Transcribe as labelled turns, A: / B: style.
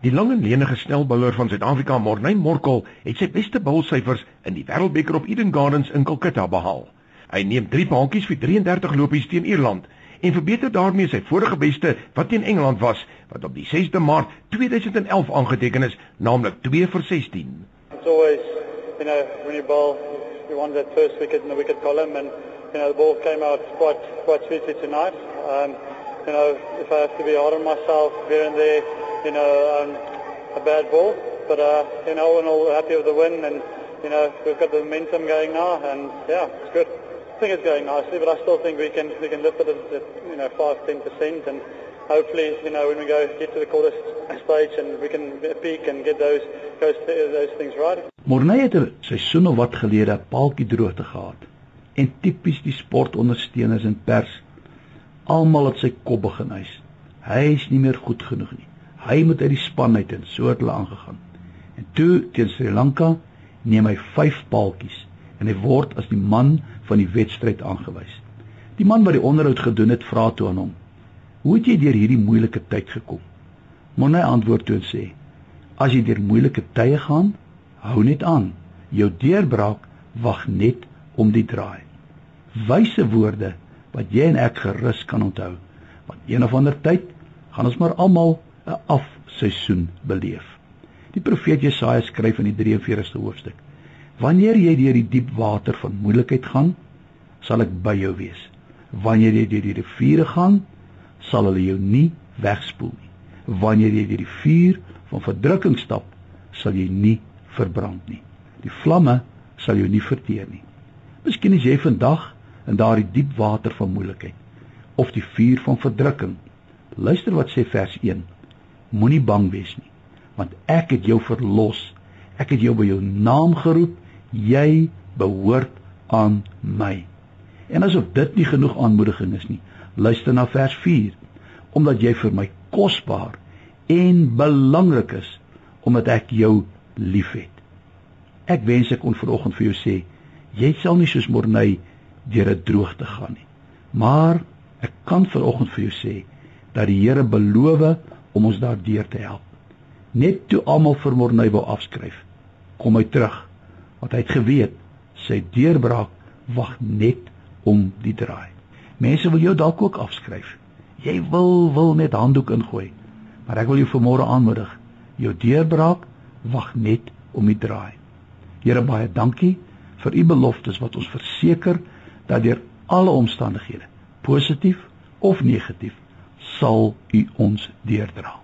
A: Die lang en lenige snelbouler van Suid-Afrika, Morney Morkel, het sy beste bulsyfers in die Wêreldbeker op Eden Gardens in Kolkata behaal. Hy neem 3 paadjies vir 33 lopies teen Ierland en verbeter daarmee sy vorige beste wat teen Engeland was, wat op die 6de Maart 2011 aangeteken is, naamlik 2 vir 16.
B: It's always, you know, when you bowl, you want that first wicket in the wicket column and you know the ball came out quite quite sweetly tonight. Um, you know, if I have to be hard on myself here and there, you know, um, a bad ball, but uh, you know, we're all happy with the win and you know we've got the momentum going now and yeah, it's good. I think it's going nicely, but I still think we can we can lift it at you know five ten percent, and hopefully you know when we go get to the quarter stage and we can peak and get those those those things right.
C: Morney het 'n seisoen of wat gelede 'n paaltjie droogte gehad. En tipies die sportondersteuners en pers, almal het sy kop begin eis. Hy is nie meer goed genoeg nie. Hy moet uit die span uit en so het hulle aangegaan. En toe teen Sri Lanka neem hy 5 paaltjies en hy word as die man van die wedstryd aangewys. Die man wat die onderhoud gedoen het, vra toe aan hom: "Hoe het jy deur hierdie moeilike tyd gekom?" Monne antwoord toe en sê: "As jy deur moeilike tye gaan, hou net aan. Jou deurbraak wag net om die draai." Wyse woorde wat jy en ek gerus kan onthou. Want een of ander tyd gaan ons maar almal 'n afseisoen beleef. Die profeet Jesaja skryf in die 43ste hoofstuk: Wanneer jy deur die diep water van moeilikheid gaan, sal ek by jou wees. Wanneer jy deur die riviere gaan, sal hulle jou nie wegspoel nie. Wanneer jy deur die vuur van verdrukking stap, sal jy nie verbrand nie. Die vlamme sal jou nie verteer nie. Miskien is jy vandag in daardie diep water van moeilikheid of die vuur van verdrukking. Luister wat sê vers 1. Moenie bang wees nie, want ek het jou verlos. Ek het jou by jou naam geroep jy behoort aan my. En asof dit nie genoeg aanmoediging is nie, luister na vers 4, omdat jy vir my kosbaar en belangrik is omdat ek jou liefhet. Ek wens ek kon vanoggend vir jou sê, jy sal nie soos Morney deur 'n droogte gaan nie. Maar ek kan vanoggend vir jou sê dat die Here beloof om ons daardeur te help. Net toe almal vir Morney wou afskryf, kom hy terug want hy het geweet sy deurbraak wag net om die draai. Mense wil jou dalk ook afskryf. Jy wil wil net handdoek ingooi. Maar ek wil jou vanmôre aanmoedig. Jou deurbraak wag net om die draai. Here baie dankie vir u beloftes wat ons verseker dat deur alle omstandighede, positief of negatief, sal u ons deurdra.